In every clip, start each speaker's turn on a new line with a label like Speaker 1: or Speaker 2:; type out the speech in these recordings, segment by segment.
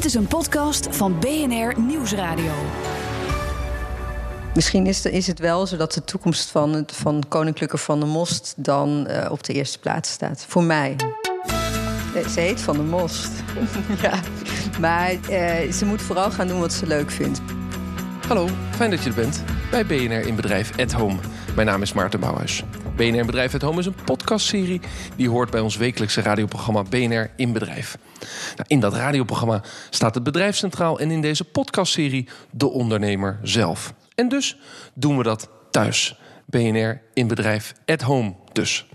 Speaker 1: Dit is een podcast van BNR Nieuwsradio.
Speaker 2: Misschien is, is het wel zo dat de toekomst van, het, van Koninklijke van der Most dan uh, op de eerste plaats staat. Voor mij. Ze heet Van der Most. ja. Maar uh, ze moet vooral gaan doen wat ze leuk vindt.
Speaker 3: Hallo, fijn dat je er bent bij BNR in Bedrijf at Home. Mijn naam is Maarten Bouwhuis. BNR Bedrijf at Home is een podcastserie die hoort bij ons wekelijkse radioprogramma BNR in Bedrijf. Nou, in dat radioprogramma staat het bedrijf centraal en in deze podcastserie de ondernemer zelf. En dus doen we dat thuis. BNR in Bedrijf at Home dus.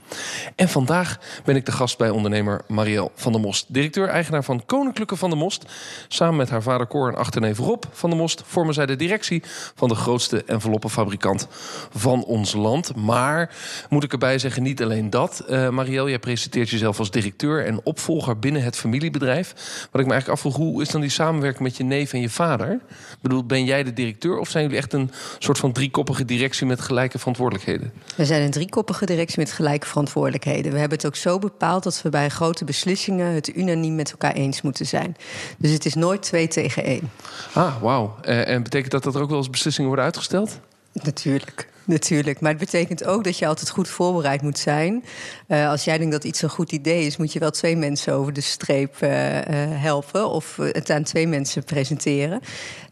Speaker 3: En vandaag ben ik de gast bij ondernemer Marielle van der Most. Directeur-eigenaar van Koninklijke van der Most. Samen met haar vader Cor en achterneef Rob van der Most... vormen zij de directie van de grootste enveloppenfabrikant van ons land. Maar, moet ik erbij zeggen, niet alleen dat. Uh, Marielle, jij presenteert jezelf als directeur en opvolger binnen het familiebedrijf. Wat ik me eigenlijk afvroeg, hoe is dan die samenwerking met je neef en je vader? Ik bedoel, ben jij de directeur of zijn jullie echt een soort van driekoppige directie... met gelijke verantwoordelijkheden?
Speaker 2: We zijn een driekoppige directie met gelijke verantwoordelijkheden. We hebben het ook zo bepaald dat we bij grote beslissingen het unaniem met elkaar eens moeten zijn. Dus het is nooit twee tegen één.
Speaker 3: Ah, wauw. Uh, en betekent dat dat er ook wel eens beslissingen worden uitgesteld?
Speaker 2: Natuurlijk. Natuurlijk, maar het betekent ook dat je altijd goed voorbereid moet zijn. Uh, als jij denkt dat iets een goed idee is, moet je wel twee mensen over de streep uh, uh, helpen of het aan twee mensen presenteren.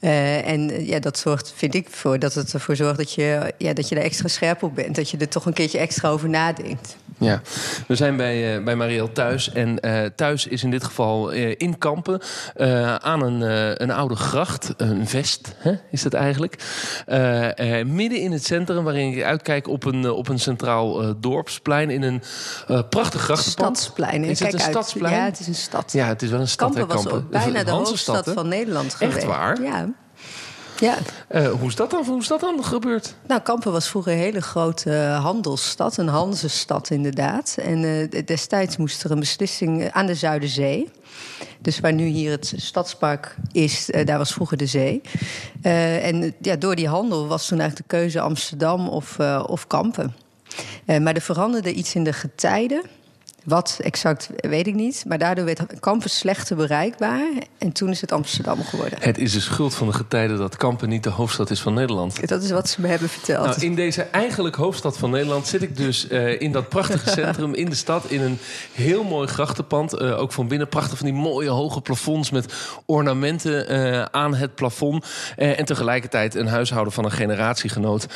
Speaker 2: En ja, dat zorgt, vind ik, voor dat het ervoor zorgt dat je, ja, dat je er extra scherp op bent. Dat je er toch een keertje extra over nadenkt.
Speaker 3: Ja, we zijn bij, uh, bij Marielle thuis. En uh, thuis is in dit geval uh, in Kampen. aan een, een oude gracht, een vest hè, is dat eigenlijk. midden in het centrum, waarin ik uitkijk op een, op een centraal dorpsplein. In een prachtig grachtenpand.
Speaker 2: Stadsplein.
Speaker 3: Is het een stadsplein?
Speaker 2: Ja, het is een stad.
Speaker 3: Ja, het is wel een stad.
Speaker 2: Kampen was
Speaker 3: Kampen.
Speaker 2: bijna de hoofdstad van Nederland geweest.
Speaker 3: Echt waar?
Speaker 2: Ja. Ja.
Speaker 3: Uh, hoe, is dat dan, hoe is dat dan gebeurd?
Speaker 2: Nou, Kampen was vroeger een hele grote handelsstad, een Hanzestad inderdaad. En uh, destijds moest er een beslissing aan de Zuiderzee. Dus waar nu hier het stadspark is, daar was vroeger de zee. en ja, door die handel was toen eigenlijk de keuze Amsterdam of, of Kampen. maar er veranderde iets in de getijden. Wat exact weet ik niet. Maar daardoor werd Kampen slechter bereikbaar. En toen is het Amsterdam geworden.
Speaker 3: Het is de schuld van de getijden dat Kampen niet de hoofdstad is van Nederland.
Speaker 2: Dat is wat ze me hebben verteld.
Speaker 3: Nou, in deze eigenlijk hoofdstad van Nederland zit ik dus uh, in dat prachtige centrum in de stad. In een heel mooi grachtenpand. Uh, ook van binnen prachtig van die mooie hoge plafonds met ornamenten uh, aan het plafond. en tegelijkertijd een huishouden van een generatiegenoot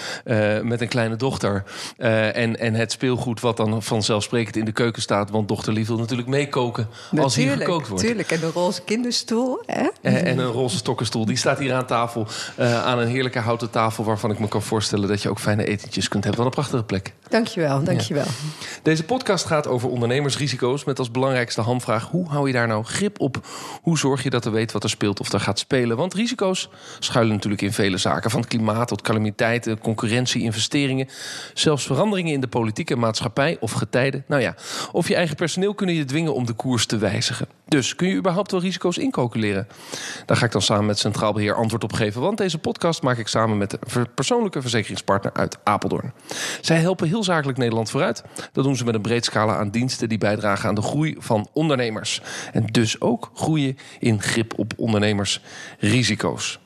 Speaker 3: met een kleine dochter. en, en het speelgoed wat dan vanzelfsprekend in de keuken staat want dochter Lief wil natuurlijk meekoken als hier gekookt wordt.
Speaker 2: Natuurlijk, en een roze kinderstoel. Hè?
Speaker 3: En, en, een roze stokkenstoel, die staat hier aan tafel. Uh, aan een heerlijke houten tafel waarvan ik me kan voorstellen... dat je ook fijne etentjes kunt hebben. Wat een prachtige plek.
Speaker 2: Dankjewel, dankjewel. Ja.
Speaker 3: Deze podcast gaat over ondernemersrisico's... met als belangrijkste hamvraag... hoe hou je daar nou grip op? Hoe zorg je dat er weet wat er speelt of er gaat spelen? Want risico's schuilen natuurlijk in vele zaken. Van klimaat tot calamiteiten, concurrentie, investeringen... zelfs veranderingen in de politieke maatschappij of getijden. Nou ja, of je eigen personeel kunnen je dwingen om de koers te wijzigen. Dus kun je überhaupt wel risico's incalculeren? Daar ga ik dan samen met Centraal Beheer antwoord op geven. Want deze podcast maak ik samen met een persoonlijke verzekeringspartner uit Apeldoorn. Zij helpen heel zakelijk Nederland vooruit. Dat doen ze met een breed scala aan diensten die bijdragen aan de groei van ondernemers. En dus ook groeien in grip op ondernemersrisico's.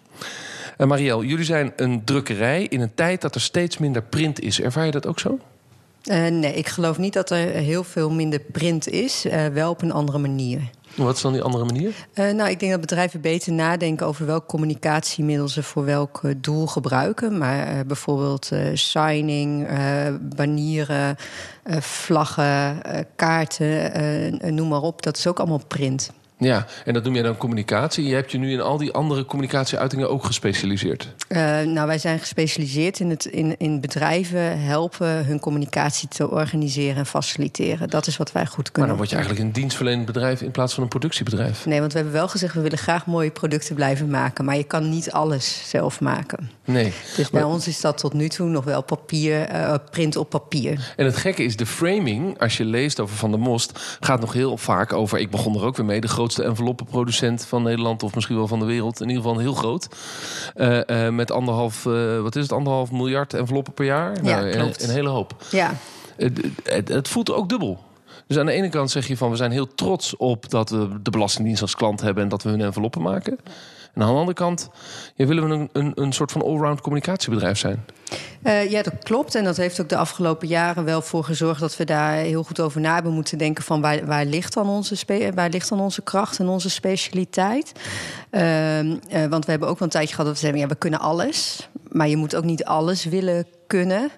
Speaker 3: En Marielle, jullie zijn een drukkerij in een tijd dat er steeds minder print is. Ervaar je dat ook zo?
Speaker 2: Uh, nee, ik geloof niet dat er heel veel minder print is. Uh, wel op een andere manier.
Speaker 3: Wat is dan die andere manier?
Speaker 2: Uh, nou, ik denk dat bedrijven beter nadenken over welk communicatiemiddel ze voor welk doel gebruiken. Maar bijvoorbeeld signing, banieren, vlaggen, kaarten, noem maar op. Dat is ook allemaal print.
Speaker 3: Ja, en dat noem jij dan communicatie. Je hebt je nu in al die andere communicatieuitingen ook gespecialiseerd.
Speaker 2: Uh, nou, wij zijn gespecialiseerd in, het, in, in bedrijven helpen hun communicatie te organiseren en faciliteren. Dat is wat wij goed kunnen.
Speaker 3: Maar dan word je eigenlijk een dienstverlenend bedrijf in plaats van een productiebedrijf.
Speaker 2: Nee, want we hebben wel gezegd, we willen graag mooie producten blijven maken. Maar je kan niet alles zelf maken.
Speaker 3: Nee.
Speaker 2: Dus bij ons is dat tot nu toe nog wel papier, uh, print op papier.
Speaker 3: En het gekke is, de framing, als je leest over Van der Most, gaat nog heel vaak over. Ik begon er ook weer mee, de grootste enveloppenproducent van Nederland of misschien wel van de wereld. In ieder geval heel groot. Uh, uh, met anderhalf, uh, wat is het, anderhalf miljard enveloppen per jaar?
Speaker 2: Ja,
Speaker 3: nou,
Speaker 2: klopt.
Speaker 3: Een, een hele hoop.
Speaker 2: Ja.
Speaker 3: Het, het, het voelt ook dubbel. Dus aan de ene kant zeg je van we zijn heel trots op dat we de Belastingdienst als klant hebben en dat we hun enveloppen maken. En aan de andere kant willen we een, een, soort van allround communicatiebedrijf zijn.
Speaker 2: Uh, ja, dat klopt. En dat heeft ook de afgelopen jaren wel voor gezorgd dat we daar heel goed over na hebben moeten denken van waar, waar, ligt, dan onze waar ligt dan onze kracht en onze specialiteit. Uh, uh, want we hebben ook wel een tijdje gehad dat we zeiden, ja, we kunnen alles. Maar je moet ook niet alles willen kunnen.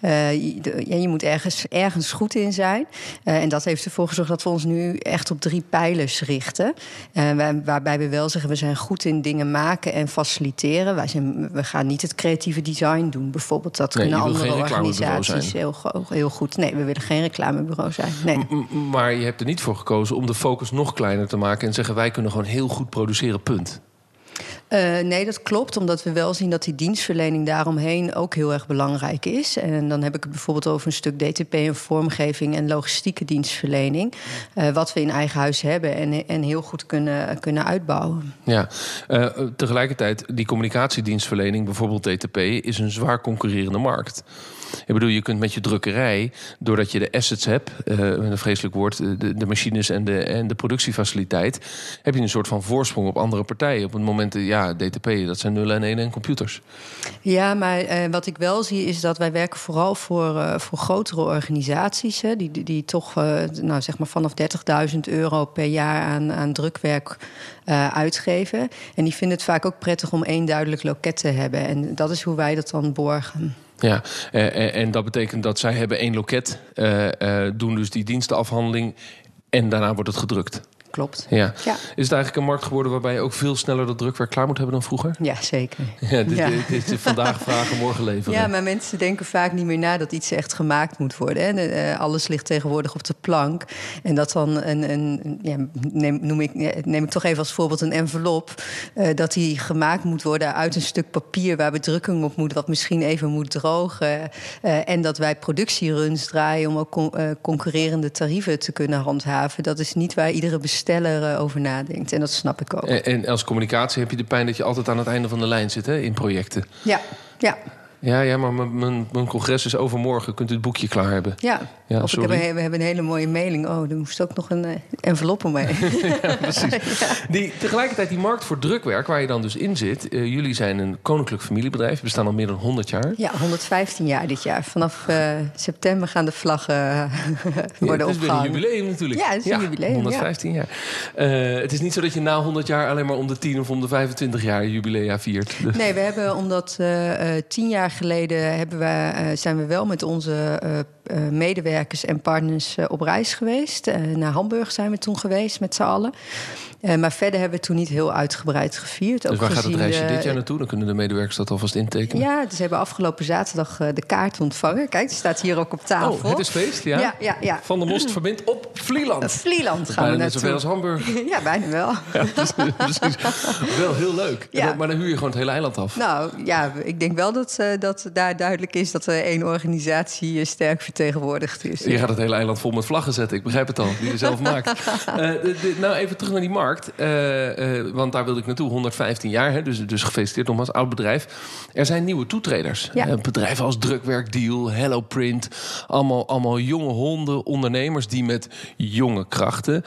Speaker 2: Uh, je, je, moet ergens, ergens goed in zijn. Uh, en dat heeft ervoor gezorgd dat we ons nu echt op drie pijlers richten. Uh, waarbij we wel zeggen, we zijn goed in dingen maken en faciliteren. Wij zijn, we gaan niet het creatieve design doen, bijvoorbeeld. Dat
Speaker 3: nee,
Speaker 2: kunnen andere organisaties heel, heel, goed. Nee, we willen geen reclamebureau zijn. Nee.
Speaker 3: Maar je hebt er niet voor gekozen om de focus nog kleiner te maken... en zeggen, wij kunnen gewoon heel goed produceren, punt.
Speaker 2: Uh, nee, dat klopt, omdat we wel zien dat die dienstverlening daaromheen ook heel erg belangrijk is. En dan heb ik het bijvoorbeeld over een stuk DTP en vormgeving en logistieke dienstverlening. Uh, wat we in eigen huis hebben en, en heel goed kunnen, kunnen uitbouwen.
Speaker 3: Ja, uh, tegelijkertijd, die communicatiedienstverlening, bijvoorbeeld DTP, is een zwaar concurrerende markt. Ik bedoel, je kunt met je drukkerij, doordat je de assets hebt, met een vreselijk woord, de, de, machines en de, en de productiefaciliteit, heb je een soort van voorsprong op andere partijen. Op het moment, ja, DTP, dat zijn nullen en enen en computers.
Speaker 2: Ja, maar uh, wat ik wel zie is dat wij werken vooral voor, voor grotere organisaties, hè, die, die, die toch, nou zeg maar, vanaf 30.000 euro per jaar aan, aan drukwerk uitgeven. En die vinden het vaak ook prettig om één duidelijk loket te hebben. En dat is hoe wij dat dan borgen.
Speaker 3: Ja, uh, en dat betekent dat zij hebben één loket, uh, doen dus die dienstenafhandeling en daarna wordt het gedrukt.
Speaker 2: Klopt.
Speaker 3: Ja. ja. Is het eigenlijk een markt geworden waarbij je ook veel sneller dat drukwerk klaar moet hebben dan vroeger?
Speaker 2: Ja, zeker.
Speaker 3: Ja, dit, ja. dit is vandaag vragen, morgen leveren.
Speaker 2: Ja, maar mensen denken vaak niet meer na dat iets echt gemaakt moet worden. Hè. Uh, alles ligt tegenwoordig op de plank. En dat dan een, een ja, neem, noem ik, neem ik toch even als voorbeeld een envelop. Uh, dat die gemaakt moet worden uit een stuk papier waar bedrukking op moet, wat misschien even moet drogen. Uh, en dat wij productieruns draaien om ook con concurrerende tarieven te kunnen handhaven. Dat is niet waar iedere besteller over nadenkt. En dat snap ik ook.
Speaker 3: En, en, als communicatie heb je de pijn dat je altijd aan het einde van de lijn zit hè, in projecten.
Speaker 2: Ja, ja.
Speaker 3: Ja, ja maar mijn, mijn congres is overmorgen. Kunt u het boekje klaar hebben?
Speaker 2: Ja, ja of heb we hebben een hele mooie mailing. Oh, er moest ook nog een uh, envelop omheen.
Speaker 3: ja, precies. ja. Die, tegelijkertijd die markt voor drukwerk, waar je dan dus in zit. Uh, jullie zijn een koninklijk familiebedrijf. bestaan al meer dan 100 jaar.
Speaker 2: Ja, 115 jaar dit jaar. Vanaf uh, september gaan de vlaggen worden
Speaker 3: ja, Het is weer een jubileum natuurlijk.
Speaker 2: Ja, het is een jubileum.
Speaker 3: 115 jaar. het is niet zo dat je na 100 jaar alleen maar om de 10 of om de 25 jaar jubilea viert.
Speaker 2: Nee, we hebben omdat 10 jaar geleden hebben we, uh, zijn we wel met onze uh, medewerkers en partners op reis geweest. naar Hamburg zijn we toen geweest met z'n allen. maar verder hebben we toen niet heel uitgebreid gevierd.
Speaker 3: Dus ook waar gaat het reisje dit jaar naartoe? Dan kunnen de medewerkers dat alvast intekenen.
Speaker 2: Ja, dus ze hebben afgelopen zaterdag de kaart ontvangen. Kijk, die staat hier ook op tafel.
Speaker 3: Oh, het is feest, ja?
Speaker 2: Ja, ja, ja.
Speaker 3: Van de Most verbindt op Vlieland.
Speaker 2: Vlieland gaan we naartoe.
Speaker 3: zoveel als Hamburg.
Speaker 2: ja, bijna wel.
Speaker 3: Ja, precies. wel heel leuk.
Speaker 2: Ja.
Speaker 3: Dan, maar dan huur je gewoon het hele eiland af.
Speaker 2: Nou, ja, ik denk wel dat dat daar duidelijk is dat er één organisatie sterk vertegenwoordigd is.
Speaker 3: Je gaat het hele eiland vol met vlaggen zetten. Ik begrijp het al, die je zelf maakt. Uh, de, de, nou, even terug naar die markt. Uh, uh, want daar wilde ik naartoe. 115 jaar, hè, dus, dus gefeliciteerd nogmaals, oud bedrijf. Er zijn nieuwe toetreders.
Speaker 2: Ja.
Speaker 3: bedrijven als Drukwerkdeal, Hello Print. Allemaal, allemaal jonge honden, ondernemers die met jonge krachten...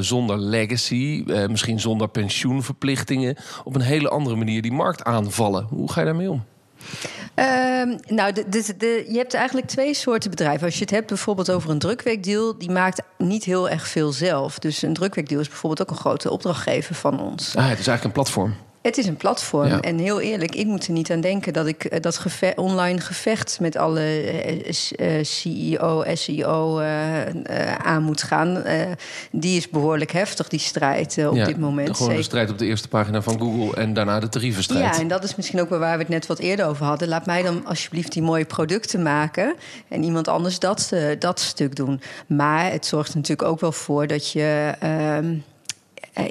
Speaker 3: zonder legacy, misschien zonder pensioenverplichtingen... op een hele andere manier die markt aanvallen. Hoe ga je daarmee om?
Speaker 2: Um, nou, de, de, je hebt eigenlijk twee soorten bedrijven. Als je het hebt bijvoorbeeld over een drukwerkdeal, die maakt niet heel erg veel zelf. Dus een drukwerkdeal is bijvoorbeeld ook een grote opdrachtgever van ons.
Speaker 3: Ah, het is eigenlijk een platform.
Speaker 2: Het is een platform. Ja. En heel eerlijk, ik moet er niet aan denken dat ik dat geve online gevecht met alle uh, CEO, SEO uh, uh, aan moet gaan. die is behoorlijk heftig, die strijd op
Speaker 3: ja,
Speaker 2: dit moment.
Speaker 3: Gewoon de strijd op de eerste pagina van Google en daarna de tarievenstrijd.
Speaker 2: Ja, en dat is misschien ook wel waar we het net wat eerder over hadden. Laat mij dan alsjeblieft die mooie producten maken en iemand anders dat, dat stuk doen. Maar het zorgt natuurlijk ook wel voor dat je. Uh, eh,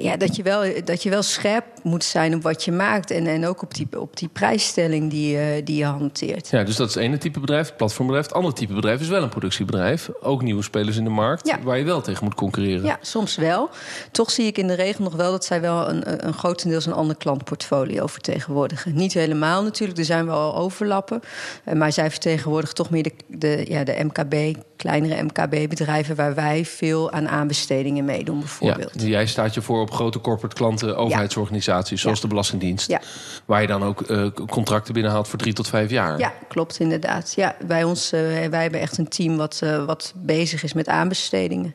Speaker 2: ja, dat, je wel, dat je wel scherp moet zijn op wat je maakt. En, en ook op die, op die prijsstelling die, uh, die je hanteert.
Speaker 3: Ja, dus dat is het ene type bedrijf, het platformbedrijf. Het andere type bedrijf is wel een productiebedrijf. Ook nieuwe spelers in de markt
Speaker 2: Ja.
Speaker 3: waar je wel tegen moet concurreren.
Speaker 2: Ja, soms wel. Toch zie ik in de regel nog wel dat zij wel een, een grotendeels een ander klantportfolio vertegenwoordigen. Niet helemaal natuurlijk, er zijn wel overlappen. Eh, Maar zij vertegenwoordigen toch meer de, de, ja, de MKB, kleinere MKB-bedrijven waar wij veel aan aanbestedingen meedoen,
Speaker 3: Ja,
Speaker 2: bijvoorbeeld.
Speaker 3: jij staat je voor op grote corporate klanten, overheidsorganisaties, zoals de Belastingdienst.
Speaker 2: Ja.
Speaker 3: Waar je dan ook eh, contracten binnenhaalt voor drie tot vijf jaar.
Speaker 2: Ja, klopt inderdaad. Ja, bij ons, eh, wij hebben echt een team wat, eh, wat bezig is met aanbestedingen.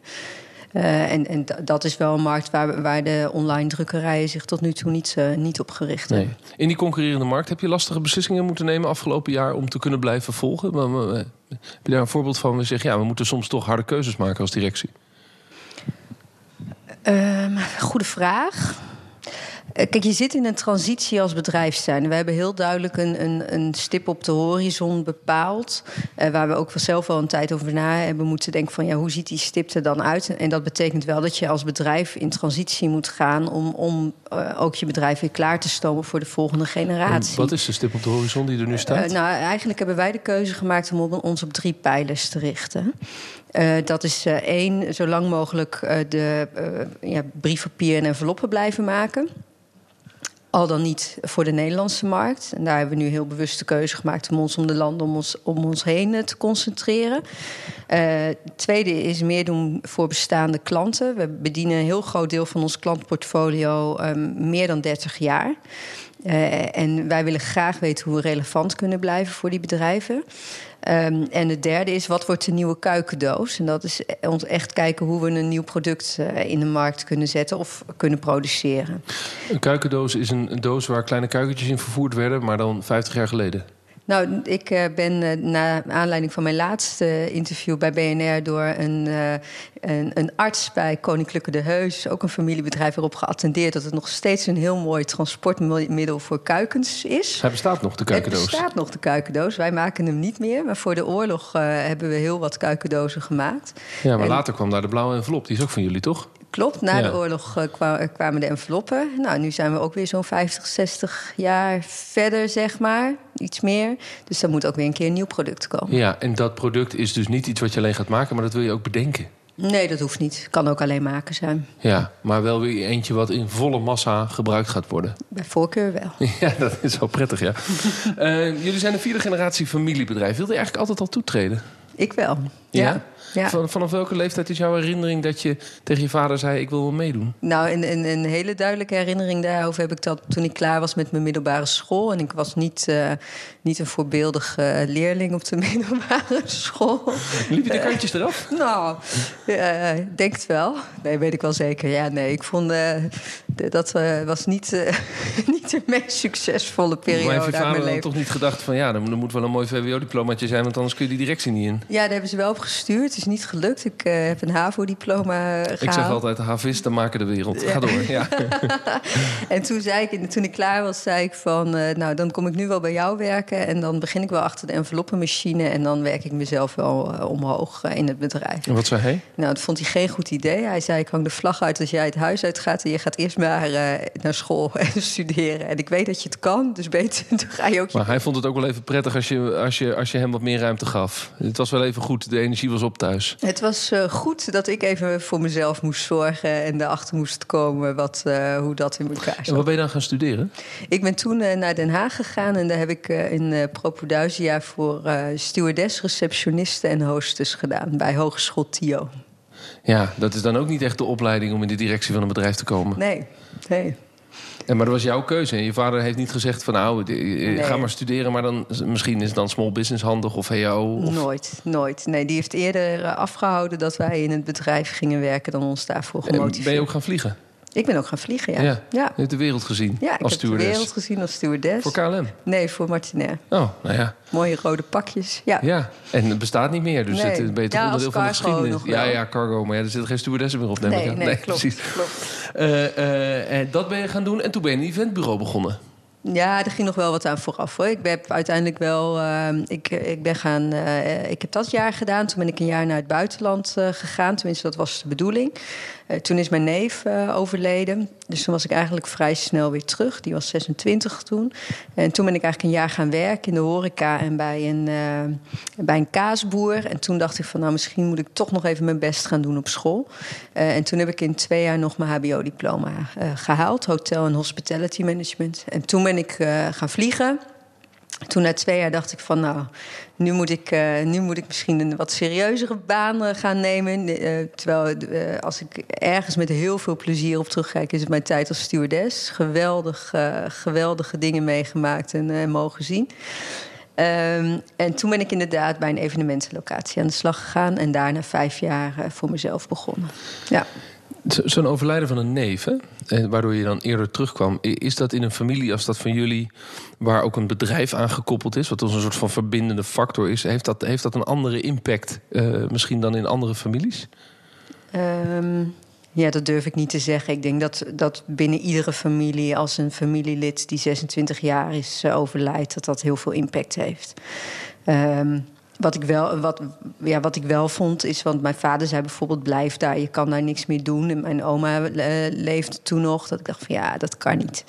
Speaker 2: En en da- dat is wel een markt waar, waar de online drukkerijen zich tot nu toe niet, niet op gericht
Speaker 3: Nee.
Speaker 2: hebben.
Speaker 3: In die concurrerende markt heb je lastige beslissingen moeten nemen afgelopen jaar om te kunnen blijven volgen. Maar, maar, heb je daar een voorbeeld van? We zeggen ja, we moeten soms toch harde keuzes maken als directie.
Speaker 2: Ehm, goede vraag. Eh, Kijk, je zit in een transitie als bedrijf zijn. We hebben heel duidelijk een, een, een stip op de horizon bepaald. eh, waar we ook zelf wel een tijd over na hebben moeten denken: van ja, hoe ziet die stip er dan uit? En dat betekent wel dat je als bedrijf in transitie moet gaan om, om eh, ook je bedrijf weer klaar te stomen voor de volgende
Speaker 3: En
Speaker 2: generatie.
Speaker 3: wat is de stip op de horizon die er nu staat?
Speaker 2: Nou, eigenlijk hebben wij de keuze gemaakt om ons op drie pijlers te richten. Dat is één, zo lang mogelijk eh, de ja, briefpapier en enveloppen blijven maken. Al dan niet voor de Nederlandse markt. En daar hebben we nu heel bewust de keuze gemaakt om ons om de landen om ons, om ons heen eh, te concentreren. Eh, tweede is meer doen voor bestaande klanten. We bedienen een heel groot deel van ons klantportfolio ehm, meer dan 30 jaar. Eh, en wij willen graag weten hoe we relevant kunnen blijven voor die bedrijven. Ehm, en het derde is, wat wordt de nieuwe kuikendoos? En dat is e- ons echt kijken hoe we een nieuw product eh, in de markt kunnen zetten of kunnen produceren.
Speaker 3: Een kuikendoos is een, een doos waar kleine kuikentjes in vervoerd werden, maar dan 50 jaar geleden.
Speaker 2: Nou, ik eh, ben eh, na aanleiding van mijn laatste interview bij BNR door een, eh, een, een arts bij Koninklijke de Heus, ook een familiebedrijf, erop geattendeerd dat het nog steeds een heel mooi transportmiddel voor kuikens is.
Speaker 3: Hij bestaat nog, de kuikendoos.
Speaker 2: Het bestaat nog, de kuikendoos. Wij maken hem niet meer. Maar voor de oorlog eh, hebben we heel wat kuikendozen gemaakt.
Speaker 3: Ja, maar
Speaker 2: En-
Speaker 3: later kwam daar de blauwe envelop. Die is ook van jullie, toch?
Speaker 2: Klopt, na
Speaker 3: Ja.
Speaker 2: de oorlog eh, kwa- kwamen de enveloppen. Nou, nu zijn we ook weer zo'n 50, 60 jaar verder, zeg maar. Iets meer. Dus er moet ook weer een keer een nieuw product komen.
Speaker 3: Ja, en dat product is dus niet iets wat je alleen gaat maken, maar dat wil je ook bedenken.
Speaker 2: Nee, dat hoeft niet. Kan ook alleen maken zijn.
Speaker 3: Ja, maar wel weer eentje wat in volle massa gebruikt gaat worden.
Speaker 2: Bij voorkeur wel.
Speaker 3: Ja, dat is wel prettig, ja. Eh, jullie zijn een vierde generatie familiebedrijf. Wilde je eigenlijk altijd al toetreden?
Speaker 2: Ik wel.
Speaker 3: Ja?
Speaker 2: Ja. Ja.
Speaker 3: Van, vanaf welke leeftijd is jouw herinnering dat je tegen je vader zei... ik wil wel meedoen?
Speaker 2: Nou, een, een, een hele duidelijke herinnering daarover heb ik dat toen ik klaar was met mijn middelbare school. En ik was niet, eh, niet een voorbeeldige eh, leerling op de middelbare school.
Speaker 3: Liep je de kantjes eraf?
Speaker 2: Nou, ja, ik denk het wel. Nee, weet ik wel zeker. Ja, nee, ik vond eh, dat eh, was niet, eh, niet de meest succesvolle
Speaker 3: Maar
Speaker 2: periode
Speaker 3: heeft je vader dan toch niet gedacht van... ja, er moet moet wel een mooi VWO-diplomaatje zijn... want anders kun je die directie niet in?
Speaker 2: Ja, daar hebben ze wel op gestuurd. Is niet gelukt. Ik eh, heb een HAVO-diploma gehaald.
Speaker 3: Ik zeg altijd, havisten maken de wereld. Ga door, ja.
Speaker 2: En toen, zei ik, toen ik klaar was, zei ik van... eh, nou, dan kom ik nu wel bij jou werken... en dan begin ik wel achter de enveloppenmachine... en dan werk ik mezelf wel eh, omhoog in het bedrijf.
Speaker 3: En wat zei hij?
Speaker 2: Nou, dat vond hij geen goed idee. Hij zei, ik hang de vlag uit als jij het huis uitgaat... en je gaat eerst maar naar school en studeren. En ik weet dat je het kan, dus beter dan ga je ook... je-
Speaker 3: Maar hij vond het ook wel even prettig als je, als, je, als je hem wat meer ruimte gaf. Het was wel even goed, de energie was op thuis.
Speaker 2: Het was eh, goed dat ik even voor mezelf moest zorgen... en erachter moest komen wat, eh, hoe dat in elkaar
Speaker 3: En
Speaker 2: zat.
Speaker 3: wat ben je dan gaan studeren?
Speaker 2: Ik ben toen eh, naar Den Haag gegaan... en daar heb ik in Propeduisia voor stewardess, receptioniste en hostess gedaan... bij Hogeschool TIO.
Speaker 3: Ja, dat is dan ook niet echt de opleiding om in de directie van een bedrijf te komen.
Speaker 2: Nee, nee.
Speaker 3: En, maar dat was jouw keuze. En je vader heeft niet gezegd van nou, eh, ga
Speaker 2: Nee.
Speaker 3: maar studeren... maar dan, misschien is dan small business handig of HO. Of...
Speaker 2: Nooit, nooit. Nee, die heeft eerder eh, afgehouden dat wij in het bedrijf gingen werken dan ons daarvoor
Speaker 3: En
Speaker 2: gemotiveerd.
Speaker 3: ben je ook gaan vliegen?
Speaker 2: Ik ben ook gaan vliegen, ja.
Speaker 3: Ja.
Speaker 2: ja.
Speaker 3: Je hebt de wereld gezien
Speaker 2: Ja, ik
Speaker 3: als
Speaker 2: heb de
Speaker 3: stewardess.
Speaker 2: wereld gezien als stewardess.
Speaker 3: Voor KLM?
Speaker 2: Nee, voor Martinair.
Speaker 3: Oh, nou ja.
Speaker 2: Mooie rode pakjes. Ja.
Speaker 3: Ja, en het bestaat niet meer. Dus
Speaker 2: Nee.
Speaker 3: het toch
Speaker 2: Ja,
Speaker 3: onderdeel
Speaker 2: als
Speaker 3: van de geschiedenis. Ja, ja, cargo. Maar ja, er zitten geen stewardessen meer op. neem ik
Speaker 2: nee,
Speaker 3: aan.
Speaker 2: nee, klopt,
Speaker 3: precies.
Speaker 2: klopt.
Speaker 3: Eh, eh, en dat ben je gaan doen. En toen ben je een eventbureau begonnen.
Speaker 2: Ja, er ging nog wel wat aan vooraf. Hoor. Ik ben uiteindelijk wel. eh, ik, ik ben gaan. eh, ik heb dat jaar gedaan. Toen ben ik een jaar naar het buitenland gegaan. Tenminste, dat was de bedoeling. Uh, toen is mijn neef uh, overleden. Dus toen was ik eigenlijk vrij snel weer terug. Die was 26 toen. En toen ben ik eigenlijk een jaar gaan werken in de horeca en bij een, uh, bij een kaasboer. En toen dacht ik van nou, misschien moet ik toch nog even mijn best gaan doen op school. en toen heb ik in twee jaar nog mijn HBO-diploma gehaald. Hotel en Hospitality Management. En toen ben ik gaan vliegen. Toen na twee jaar dacht ik van nou, nu moet ik, uh, nu moet ik misschien een wat serieuzere baan uh, gaan nemen. Uh, terwijl als ik ergens met heel veel plezier op terugkijk, is het mijn tijd als stewardess. Geweldig, geweldige dingen meegemaakt en mogen zien. Um, en toen ben ik inderdaad bij een evenementenlocatie aan de slag gegaan. En daarna vijf jaar voor mezelf begonnen. Ja.
Speaker 3: Zo'n overlijden van een neef, waardoor je dan eerder terugkwam. Is dat in een familie als dat van jullie, waar ook een bedrijf aan gekoppeld is, wat ons een soort van verbindende factor is, heeft dat, heeft dat een andere impact uh, misschien dan in andere families?
Speaker 2: Um, ja, dat durf ik niet te zeggen. Ik denk dat, dat binnen iedere familie, als een familielid die 26 jaar is uh, overlijdt, dat dat heel veel impact heeft. Um, wat ik, wel, wat, ja, wat ik wel vond is, want mijn vader zei bijvoorbeeld: blijf daar, je kan daar niks meer doen. En mijn oma uh, leefde toen nog. Dat ik dacht van ja, dat kan niet.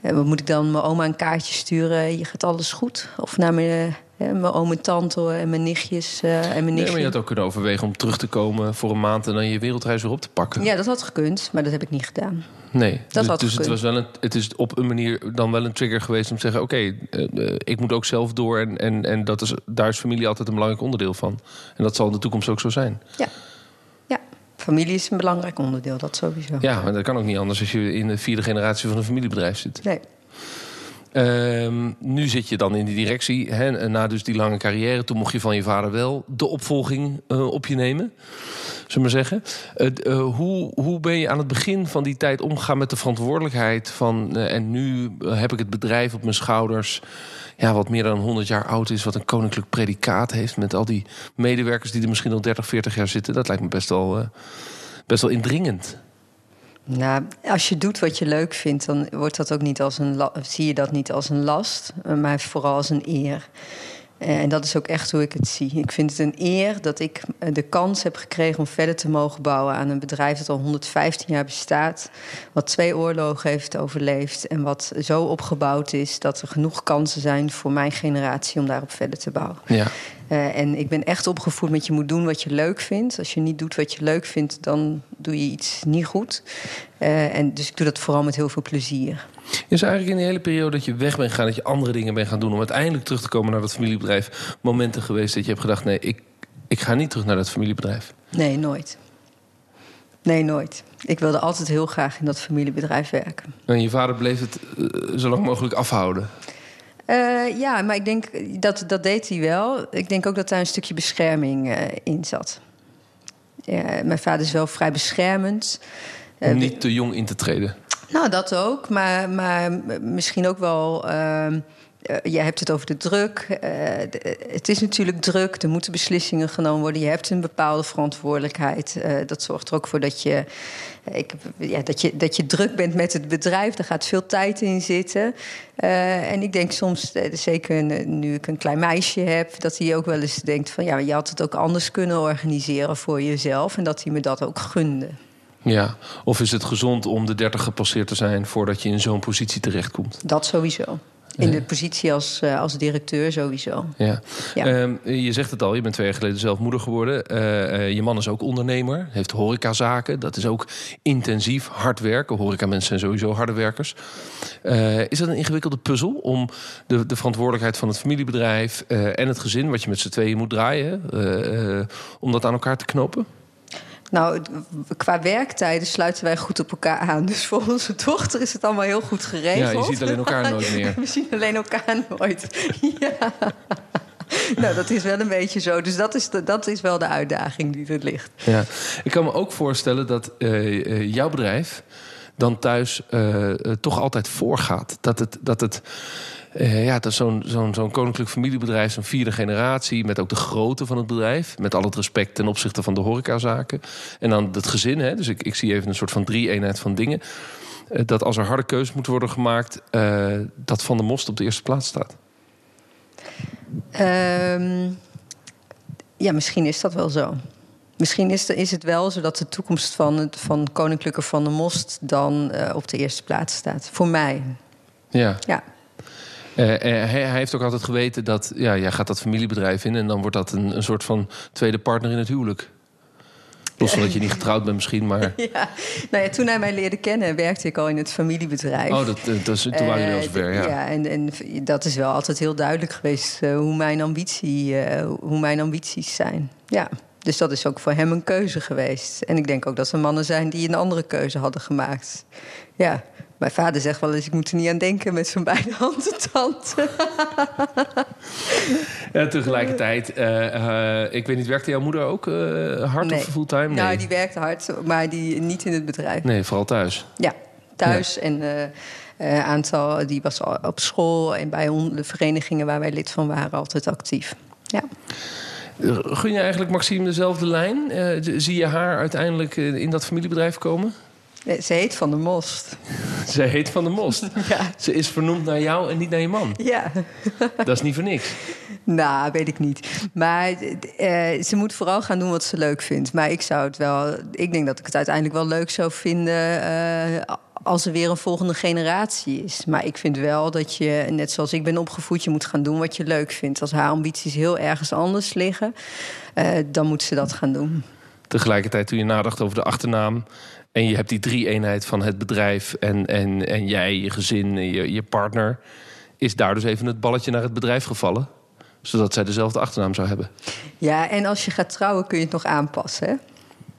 Speaker 2: En wat moet ik dan mijn oma een kaartje sturen? Je gaat alles goed? Of naar mijn, uh, mijn oom en tante en mijn nichtjes uh, en mijn nichtjes. Nee,
Speaker 3: maar je had ook kunnen overwegen om terug te komen voor een maand en dan je wereldreis weer op te pakken.
Speaker 2: Ja, dat had gekund, maar dat heb ik niet gedaan.
Speaker 3: Nee, dat dus, dus het, was wel een, het is op een manier dan wel een trigger geweest om te zeggen: Oké, okay, uh, ik moet ook zelf door. En, en, en dat is, daar is familie altijd een belangrijk onderdeel van. En dat zal in de toekomst ook zo zijn.
Speaker 2: Ja, ja. familie is een belangrijk onderdeel, dat sowieso.
Speaker 3: Ja, maar dat kan ook niet anders als je in de vierde generatie van een familiebedrijf zit.
Speaker 2: Nee.
Speaker 3: Um, nu zit je dan in die directie. Hè, na dus die lange carrière. Toen mocht je van je vader wel de opvolging uh, op je nemen. Zullen we zeggen. Uh, hoe, hoe ben je aan het begin van die tijd omgegaan met de verantwoordelijkheid van... en nu heb ik het bedrijf op mijn schouders... Ja, wat meer dan 100 jaar oud is, wat een koninklijk predicaat heeft... met al die medewerkers die er misschien al 30, 40 jaar zitten. Dat lijkt me best wel, best wel indringend.
Speaker 2: Nou, als je doet wat je leuk vindt, dan wordt dat ook niet als een zie je dat niet als een last, maar vooral als een eer. Eh, en dat is ook echt hoe ik het zie. Ik vind het een eer dat ik eh, de kans heb gekregen om verder te mogen bouwen aan een bedrijf dat al 115 jaar bestaat, wat twee oorlogen heeft overleefd en wat zo opgebouwd is dat er genoeg kansen zijn voor mijn generatie om daarop verder te bouwen.
Speaker 3: Ja.
Speaker 2: Uh, en ik ben echt opgevoed met je moet doen wat je leuk vindt. Als je niet doet wat je leuk vindt, dan doe je iets niet goed. Uh, en dus ik doe dat vooral met heel veel plezier.
Speaker 3: Is eigenlijk in die hele periode dat je weg bent gegaan, dat je andere dingen bent gaan doen om uiteindelijk terug te komen naar dat familiebedrijf, momenten geweest dat je hebt gedacht: nee, ik, ik ga niet terug naar dat familiebedrijf?
Speaker 2: Nee, nooit. Nee, nooit. Ik wilde altijd heel graag in dat familiebedrijf werken.
Speaker 3: En je vader bleef het uh, zo lang mogelijk afhouden?
Speaker 2: Uh, ja, maar ik denk dat dat deed hij wel. Ik denk ook dat daar een stukje bescherming uh, in zat. Mijn vader is wel vrij beschermend.
Speaker 3: Om niet te jong in te treden.
Speaker 2: Nou, dat ook. Maar, maar misschien ook wel. Uh, je hebt het over de druk. Uh, de, het is natuurlijk druk. Er moeten beslissingen genomen worden. Je hebt een bepaalde verantwoordelijkheid. Uh, dat zorgt er ook voor dat je, ik, ja, dat, je, dat je druk bent met het bedrijf. Daar gaat veel tijd in zitten. en ik denk soms, zeker nu ik een klein meisje heb, dat hij ook wel eens denkt: van ja, je had het ook anders kunnen organiseren voor jezelf. En dat hij me dat ook gunde.
Speaker 3: Ja, of is het gezond om de 30 gepasseerd te zijn voordat je in zo'n positie terechtkomt?
Speaker 2: Dat sowieso. In de positie als, uh, als directeur sowieso.
Speaker 3: Ja. ja. Um, je zegt het al, je bent twee jaar geleden zelf moeder geworden. Uh, uh, je man is ook ondernemer, heeft horecazaken. Dat is ook intensief hard werken. Horecamensen zijn sowieso harde werkers. is dat een ingewikkelde puzzel om de, de verantwoordelijkheid van het familiebedrijf en het gezin, wat je met z'n tweeën moet draaien, om dat aan elkaar te knopen?
Speaker 2: Nou, qua werktijden sluiten wij goed op elkaar aan. Dus voor onze dochter is het allemaal heel goed geregeld.
Speaker 3: Ja, je ziet alleen elkaar nooit meer.
Speaker 2: We zien alleen elkaar nooit. Ja. Nou, dat is wel een beetje zo. Dus dat is, de, dat is wel de uitdaging die er ligt.
Speaker 3: Ja. Ik kan me ook voorstellen dat uh, jouw bedrijf dan thuis uh, toch altijd voorgaat. Dat het. Dat het uh, ja, dat is zo'n zo'n zo'n koninklijk familiebedrijf, zo'n vierde generatie, met ook de grootte van het bedrijf, met al het respect ten opzichte van de horecazaken. En dan het gezin, hè, dus ik, ik zie even een soort van drie-eenheid van dingen. Uh, dat als er harde keuzes moeten worden gemaakt, uh, dat Van de Most op de eerste plaats staat.
Speaker 2: Um, ja, misschien is dat wel zo. Misschien is, is het wel zo dat de toekomst van, het, van Koninklijke van der Most dan op de eerste plaats staat. Voor mij.
Speaker 3: Ja.
Speaker 2: Ja.
Speaker 3: Uh, hij, hij, heeft ook altijd geweten dat ja, jij gaat dat familiebedrijf in en dan wordt dat een, een soort van tweede partner in het huwelijk. Los van dat je niet getrouwd bent misschien, maar...
Speaker 2: Ja, nou ja, toen hij mij leerde kennen, werkte ik al in het familiebedrijf.
Speaker 3: Oh, dat, dat is, toen waren jullie al zover, ja.
Speaker 2: Ja, en, en dat is wel altijd heel duidelijk geweest uh, hoe, mijn ambitie, uh, hoe mijn ambities zijn. Ja, dus dat is ook voor hem een keuze geweest. En ik denk ook dat er mannen zijn die een andere keuze hadden gemaakt. Ja, mijn vader zegt wel eens: ik moet er niet aan denken met zo'n beide handen tante.
Speaker 3: ja, tegelijkertijd, uh, uh, ik weet niet, werkte jouw moeder ook uh, hard
Speaker 2: nee.
Speaker 3: of fulltime? Nee.
Speaker 2: Nou, die werkte hard, maar die niet in het bedrijf.
Speaker 3: Nee, vooral thuis.
Speaker 2: Ja, thuis ja. en een aantal, die was op school en bij de verenigingen waar wij lid van waren altijd actief. Ja.
Speaker 3: Gun je eigenlijk Maxime dezelfde lijn? zie je haar uiteindelijk in dat familiebedrijf komen?
Speaker 2: Ze heet Van der Most.
Speaker 3: Ze heet Van der Most.
Speaker 2: Ja.
Speaker 3: Ze is vernoemd naar jou en niet naar je man.
Speaker 2: Ja.
Speaker 3: Dat is niet voor niks.
Speaker 2: Nou, weet ik niet. Maar uh, ze moet vooral gaan doen wat ze leuk vindt. Maar ik zou het wel. Ik denk dat ik het uiteindelijk wel leuk zou vinden. Uh, als er weer een volgende generatie is. Maar ik vind wel dat je, net zoals ik ben opgevoed, je moet gaan doen wat je leuk vindt. Als haar ambities heel ergens anders liggen, uh, dan moet ze dat gaan doen.
Speaker 3: Tegelijkertijd, toen je nadacht over de achternaam. En je hebt die drie-eenheid van het bedrijf en, en, en jij, je gezin, je, je partner. Is daar dus even het balletje naar het bedrijf gevallen? Zodat zij dezelfde achternaam zou hebben.
Speaker 2: Ja, en als je gaat trouwen kun je het nog aanpassen, hè?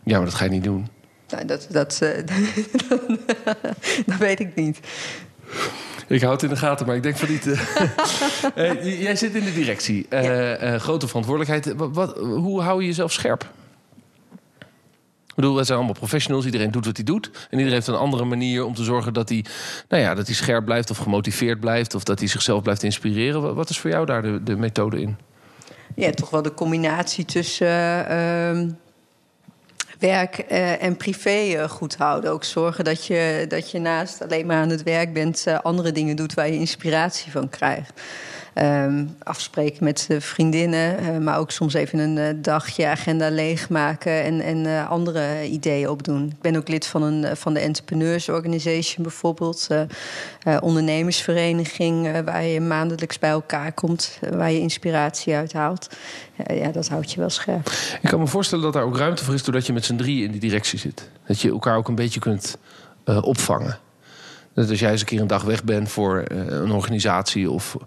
Speaker 3: Ja, maar dat ga je niet doen.
Speaker 2: Nou, dat, dat, uh, dat weet ik niet.
Speaker 3: Ik houd het in de gaten, maar ik denk van niet. Uh, uh, jij zit in de directie. Ja. grote verantwoordelijkheid. Wat, wat, hoe hou je jezelf scherp? Bedoel, we zijn allemaal professionals. Iedereen doet wat hij doet. En iedereen heeft een andere manier om te zorgen dat hij, nou ja, dat hij scherp blijft of gemotiveerd blijft. Of dat hij zichzelf blijft inspireren. Wat is voor jou daar de, de methode in?
Speaker 2: Ja, toch wel de combinatie tussen uh, werk uh, en privé uh, goed houden. Ook zorgen dat je, dat je naast alleen maar aan het werk bent, uh, andere dingen doet waar je inspiratie van krijgt. Um, afspreken met vriendinnen, uh, maar ook soms even een uh, dagje agenda leegmaken en, en uh, andere ideeën opdoen. Ik ben ook lid van, een, van de Entrepreneurs Organization bijvoorbeeld, ondernemersvereniging, waar je maandelijks bij elkaar komt, waar je inspiratie uit haalt. ja, dat houdt je wel scherp.
Speaker 3: Ik kan me voorstellen dat daar ook ruimte voor is doordat je met z'n drieën in die directie zit. Dat je elkaar ook een beetje kunt opvangen. Dat als jij eens een keer een dag weg bent voor uh, een organisatie... of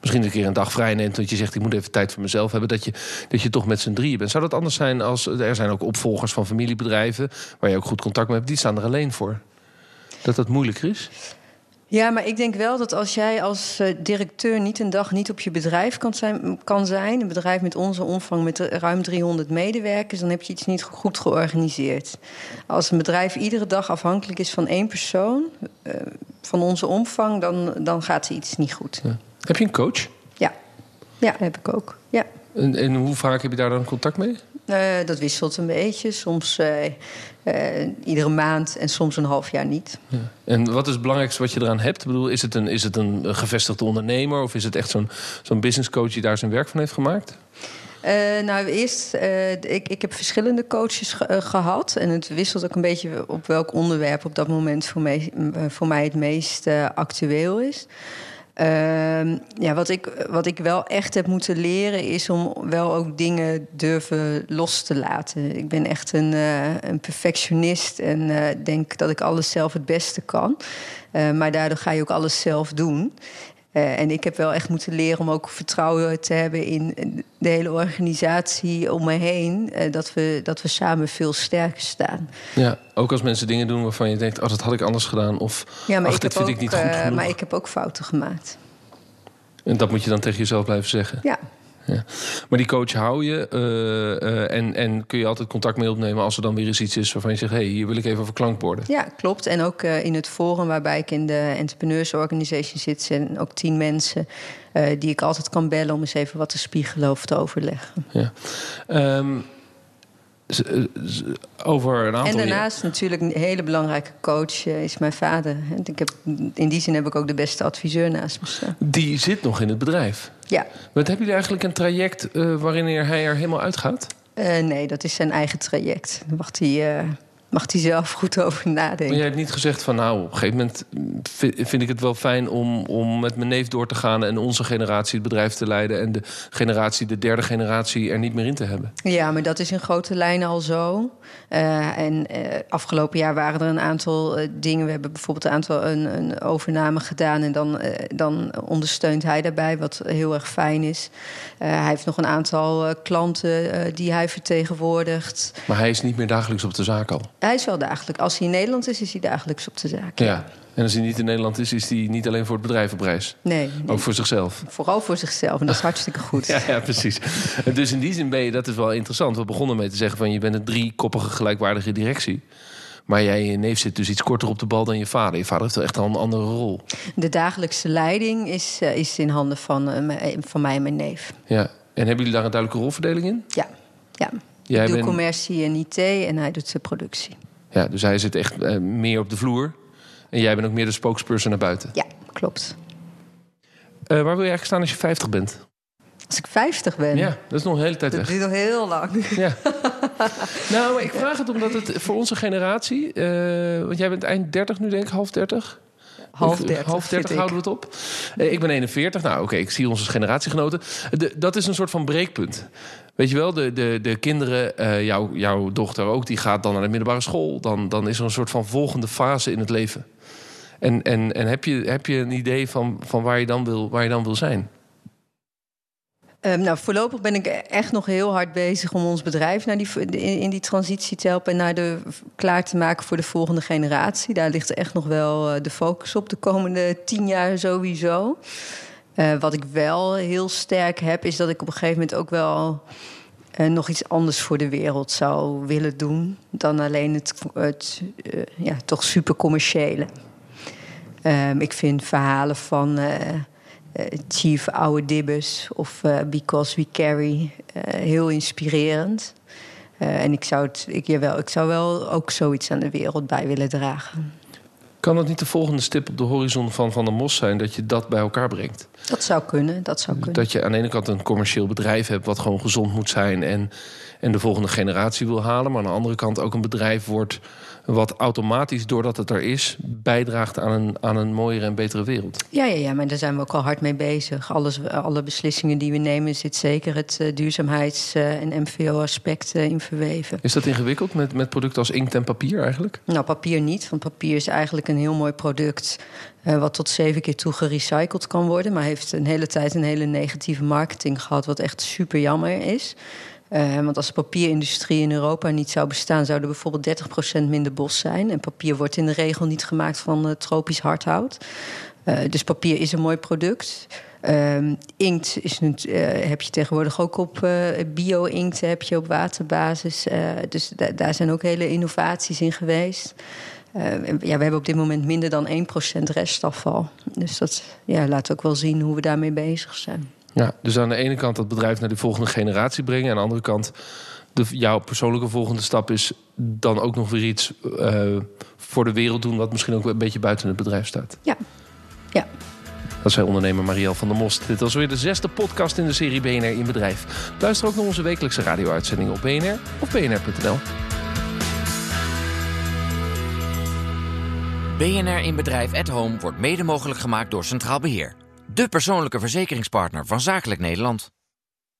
Speaker 3: misschien een keer een dag vrij neemt... dat je zegt, ik moet even tijd voor mezelf hebben... dat je, dat je toch met z'n drieën bent. Zou dat anders zijn als... er zijn ook opvolgers van familiebedrijven... waar je ook goed contact mee hebt, die staan er alleen voor? Dat dat moeilijker is?
Speaker 2: Ja, maar ik denk wel dat als jij als uh, directeur niet een dag niet op je bedrijf kan zijn, kan zijn, een bedrijf met onze omvang met ruim 300 medewerkers, dan heb je iets niet goed georganiseerd. Als een bedrijf iedere dag afhankelijk is van één persoon, uh, van onze omvang, dan, dan gaat er iets niet goed.
Speaker 3: Ja. Heb je een coach?
Speaker 2: Ja, ja heb ik ook. Ja.
Speaker 3: En, en hoe vaak heb je daar dan contact mee?
Speaker 2: Uh, dat wisselt een beetje. Soms uh, uh, iedere maand en soms een half jaar niet.
Speaker 3: Ja. En wat is het belangrijkste wat je eraan hebt? Ik bedoel, is het een, is het een gevestigde ondernemer of is het echt zo'n zo'n business coach die daar zijn werk van heeft gemaakt?
Speaker 2: Uh, nou, eerst, uh, ik, ik heb verschillende coaches ge uh, gehad. En het wisselt ook een beetje op welk onderwerp op dat moment voor mij, voor mij het meest actueel is. Uh, ja, wat, ik, wat ik wel echt heb moeten leren is om wel ook dingen durven los te laten. Ik ben echt een, uh, een perfectionist en uh, denk dat ik alles zelf het beste kan. Uh, maar daardoor ga je ook alles zelf doen. En ik heb wel echt moeten leren om ook vertrouwen te hebben in de hele organisatie om me heen. dat, we, dat we samen veel sterker staan.
Speaker 3: Ja, ook als mensen dingen doen waarvan je denkt: oh, dat had ik anders gedaan. Of
Speaker 2: ja, maar
Speaker 3: ach, dit vind
Speaker 2: ook,
Speaker 3: ik niet goed genoeg.
Speaker 2: Maar ik heb ook fouten gemaakt.
Speaker 3: En dat moet je dan tegen jezelf blijven zeggen.
Speaker 2: Ja.
Speaker 3: Ja. Maar die coach hou je uh, uh, en, en kun je altijd contact mee opnemen als er dan weer eens iets is waarvan je zegt: hé, hey, hier wil ik even over klankborden.
Speaker 2: Ja, klopt. En ook uh, in het forum waarbij ik in de Entrepreneurs Organization zit, zijn ook tien mensen die ik altijd kan bellen om eens even wat te spiegelen of te overleggen.
Speaker 3: Ja. Um, over een aantal
Speaker 2: En daarnaast natuurlijk een hele belangrijke coach is mijn vader. Ik heb, in die zin heb ik ook de beste adviseur naast me staan.
Speaker 3: Die zit nog in het bedrijf?
Speaker 2: Ja.
Speaker 3: Wat hebben jullie eigenlijk een traject uh, waarin hij er helemaal uitgaat?
Speaker 2: nee, dat is zijn eigen traject. Dan mag hij mag hij zelf goed over nadenken.
Speaker 3: Maar jij hebt niet gezegd van nou, op een gegeven moment vind ik het wel fijn om, om met mijn neef door te gaan en onze generatie het bedrijf te leiden en de generatie, de derde generatie er niet meer in te hebben.
Speaker 2: Ja, maar dat is in grote lijnen al zo. Uh, en uh, afgelopen jaar waren er een aantal uh, dingen. We hebben bijvoorbeeld een aantal een, een overname gedaan en dan, dan ondersteunt hij daarbij, wat heel erg fijn is. hij heeft nog een aantal klanten die hij vertegenwoordigt.
Speaker 3: Maar hij is niet meer dagelijks op de zaak al.
Speaker 2: Hij is wel dagelijks. Als hij in Nederland is, is hij dagelijks op de zaak.
Speaker 3: Ja. En als hij niet in Nederland is, is hij niet alleen voor het bedrijf op reis.
Speaker 2: Nee, nee.
Speaker 3: Ook voor zichzelf.
Speaker 2: Vooral voor zichzelf. En dat is hartstikke goed.
Speaker 3: ja, ja, precies. Dus in die zin ben je, dat is wel interessant. We begonnen mee te zeggen van je bent een driekoppige gelijkwaardige directie. Maar jij je neef zit dus iets korter op de bal dan je vader. Je vader heeft wel echt al een andere rol.
Speaker 2: De dagelijkse leiding is, uh, is in handen van, uh, van mij en mijn neef.
Speaker 3: Ja. En hebben jullie daar een duidelijke rolverdeling in?
Speaker 2: Ja. ja. Jij ik doe commercie en IT en hij doet de productie.
Speaker 3: Ja, dus hij zit echt uh, meer op de vloer. En jij bent ook meer de spokesperson naar buiten.
Speaker 2: Ja, klopt.
Speaker 3: Uh, waar wil je eigenlijk staan als je 50 bent?
Speaker 2: Als ik 50 ben?
Speaker 3: Ja, dat is nog een hele tijd
Speaker 2: dat
Speaker 3: weg.
Speaker 2: Dat duurt nog heel lang.
Speaker 3: Ja. nou, maar ik vraag het omdat het voor onze generatie... Uh, want jij bent eind 30 nu, denk ik, half 30?
Speaker 2: Half 30.
Speaker 3: Half 30 houden we het op. Uh, ik ben 41. Nou, oké, okay, ik zie onze generatiegenoten. De, dat is een soort van breekpunt. Weet je wel, de, de, de kinderen, uh, jou, jouw dochter ook, die gaat dan naar de middelbare school. Dan, dan is er een soort van volgende fase in het leven. En, en, en heb, je, heb je een idee van, van waar, je dan wil, waar je dan wil zijn?
Speaker 2: Um, nou, voorlopig ben ik echt nog heel hard bezig om ons bedrijf naar die, in, die transitie te helpen en naar de, klaar te maken voor de volgende generatie. Daar ligt echt nog wel uh, de focus op de komende tien jaar sowieso. Uh, wat ik wel heel sterk heb, is dat ik op een gegeven moment ook wel uh, nog iets anders voor de wereld zou willen doen dan alleen het, ja, toch super commerciële. Um, ik vind verhalen van Chief Oude Dibbes of Because We Carry heel inspirerend. en ik zou, het, ik, jawel, ik zou wel ook zoiets aan de wereld bij willen dragen.
Speaker 3: Kan het niet de volgende stip op de horizon van Van der Mos zijn dat je dat bij elkaar brengt?
Speaker 2: Dat zou kunnen, dat zou kunnen.
Speaker 3: Dat je aan de ene kant een commercieel bedrijf hebt wat gewoon gezond moet zijn en, en de volgende generatie wil halen, maar aan de andere kant ook een bedrijf wordt wat automatisch, doordat het er is, bijdraagt aan een, aan een mooiere en betere wereld.
Speaker 2: Ja, ja, ja, maar daar zijn we ook al hard mee bezig. Alles, alle beslissingen die we nemen, zit zeker het uh, duurzaamheids- uh, en MVO-aspect uh, in verweven.
Speaker 3: Is dat ingewikkeld met, met producten als inkt en papier eigenlijk?
Speaker 2: Nou, papier niet, want papier is eigenlijk een heel mooi product. Uh, wat tot zeven keer toe gerecycled kan worden. Maar heeft een hele tijd een hele negatieve marketing gehad, wat echt super jammer is. Uh, want als de papierindustrie in Europa niet zou bestaan, zou er bijvoorbeeld 30% minder bos zijn. En papier wordt in de regel niet gemaakt van uh, tropisch hardhout. Uh, dus papier is een mooi product. Ehm, inkt is heb je tegenwoordig ook op bio-inkt, heb je op waterbasis. dus da daar zijn ook hele innovaties in geweest. ja, we hebben op dit moment minder dan 1% restafval. Dus dat ja, laat ook wel zien hoe we daarmee bezig zijn.
Speaker 3: Ja, dus aan de ene kant dat bedrijf naar de volgende generatie brengen. En aan de andere kant de, jouw persoonlijke volgende stap is dan ook nog weer iets uh, voor de wereld doen... wat misschien ook een beetje buiten het bedrijf staat.
Speaker 2: Ja, ja.
Speaker 3: Dat zei ondernemer Marielle van der Most. Dit was weer de zesde podcast in de serie BNR in Bedrijf. Luister ook naar onze wekelijkse radio-uitzendingen op BNR of bnr.nl.
Speaker 4: BNR in Bedrijf at Home wordt mede mogelijk gemaakt door Centraal Beheer. De persoonlijke verzekeringspartner van Zakelijk Nederland.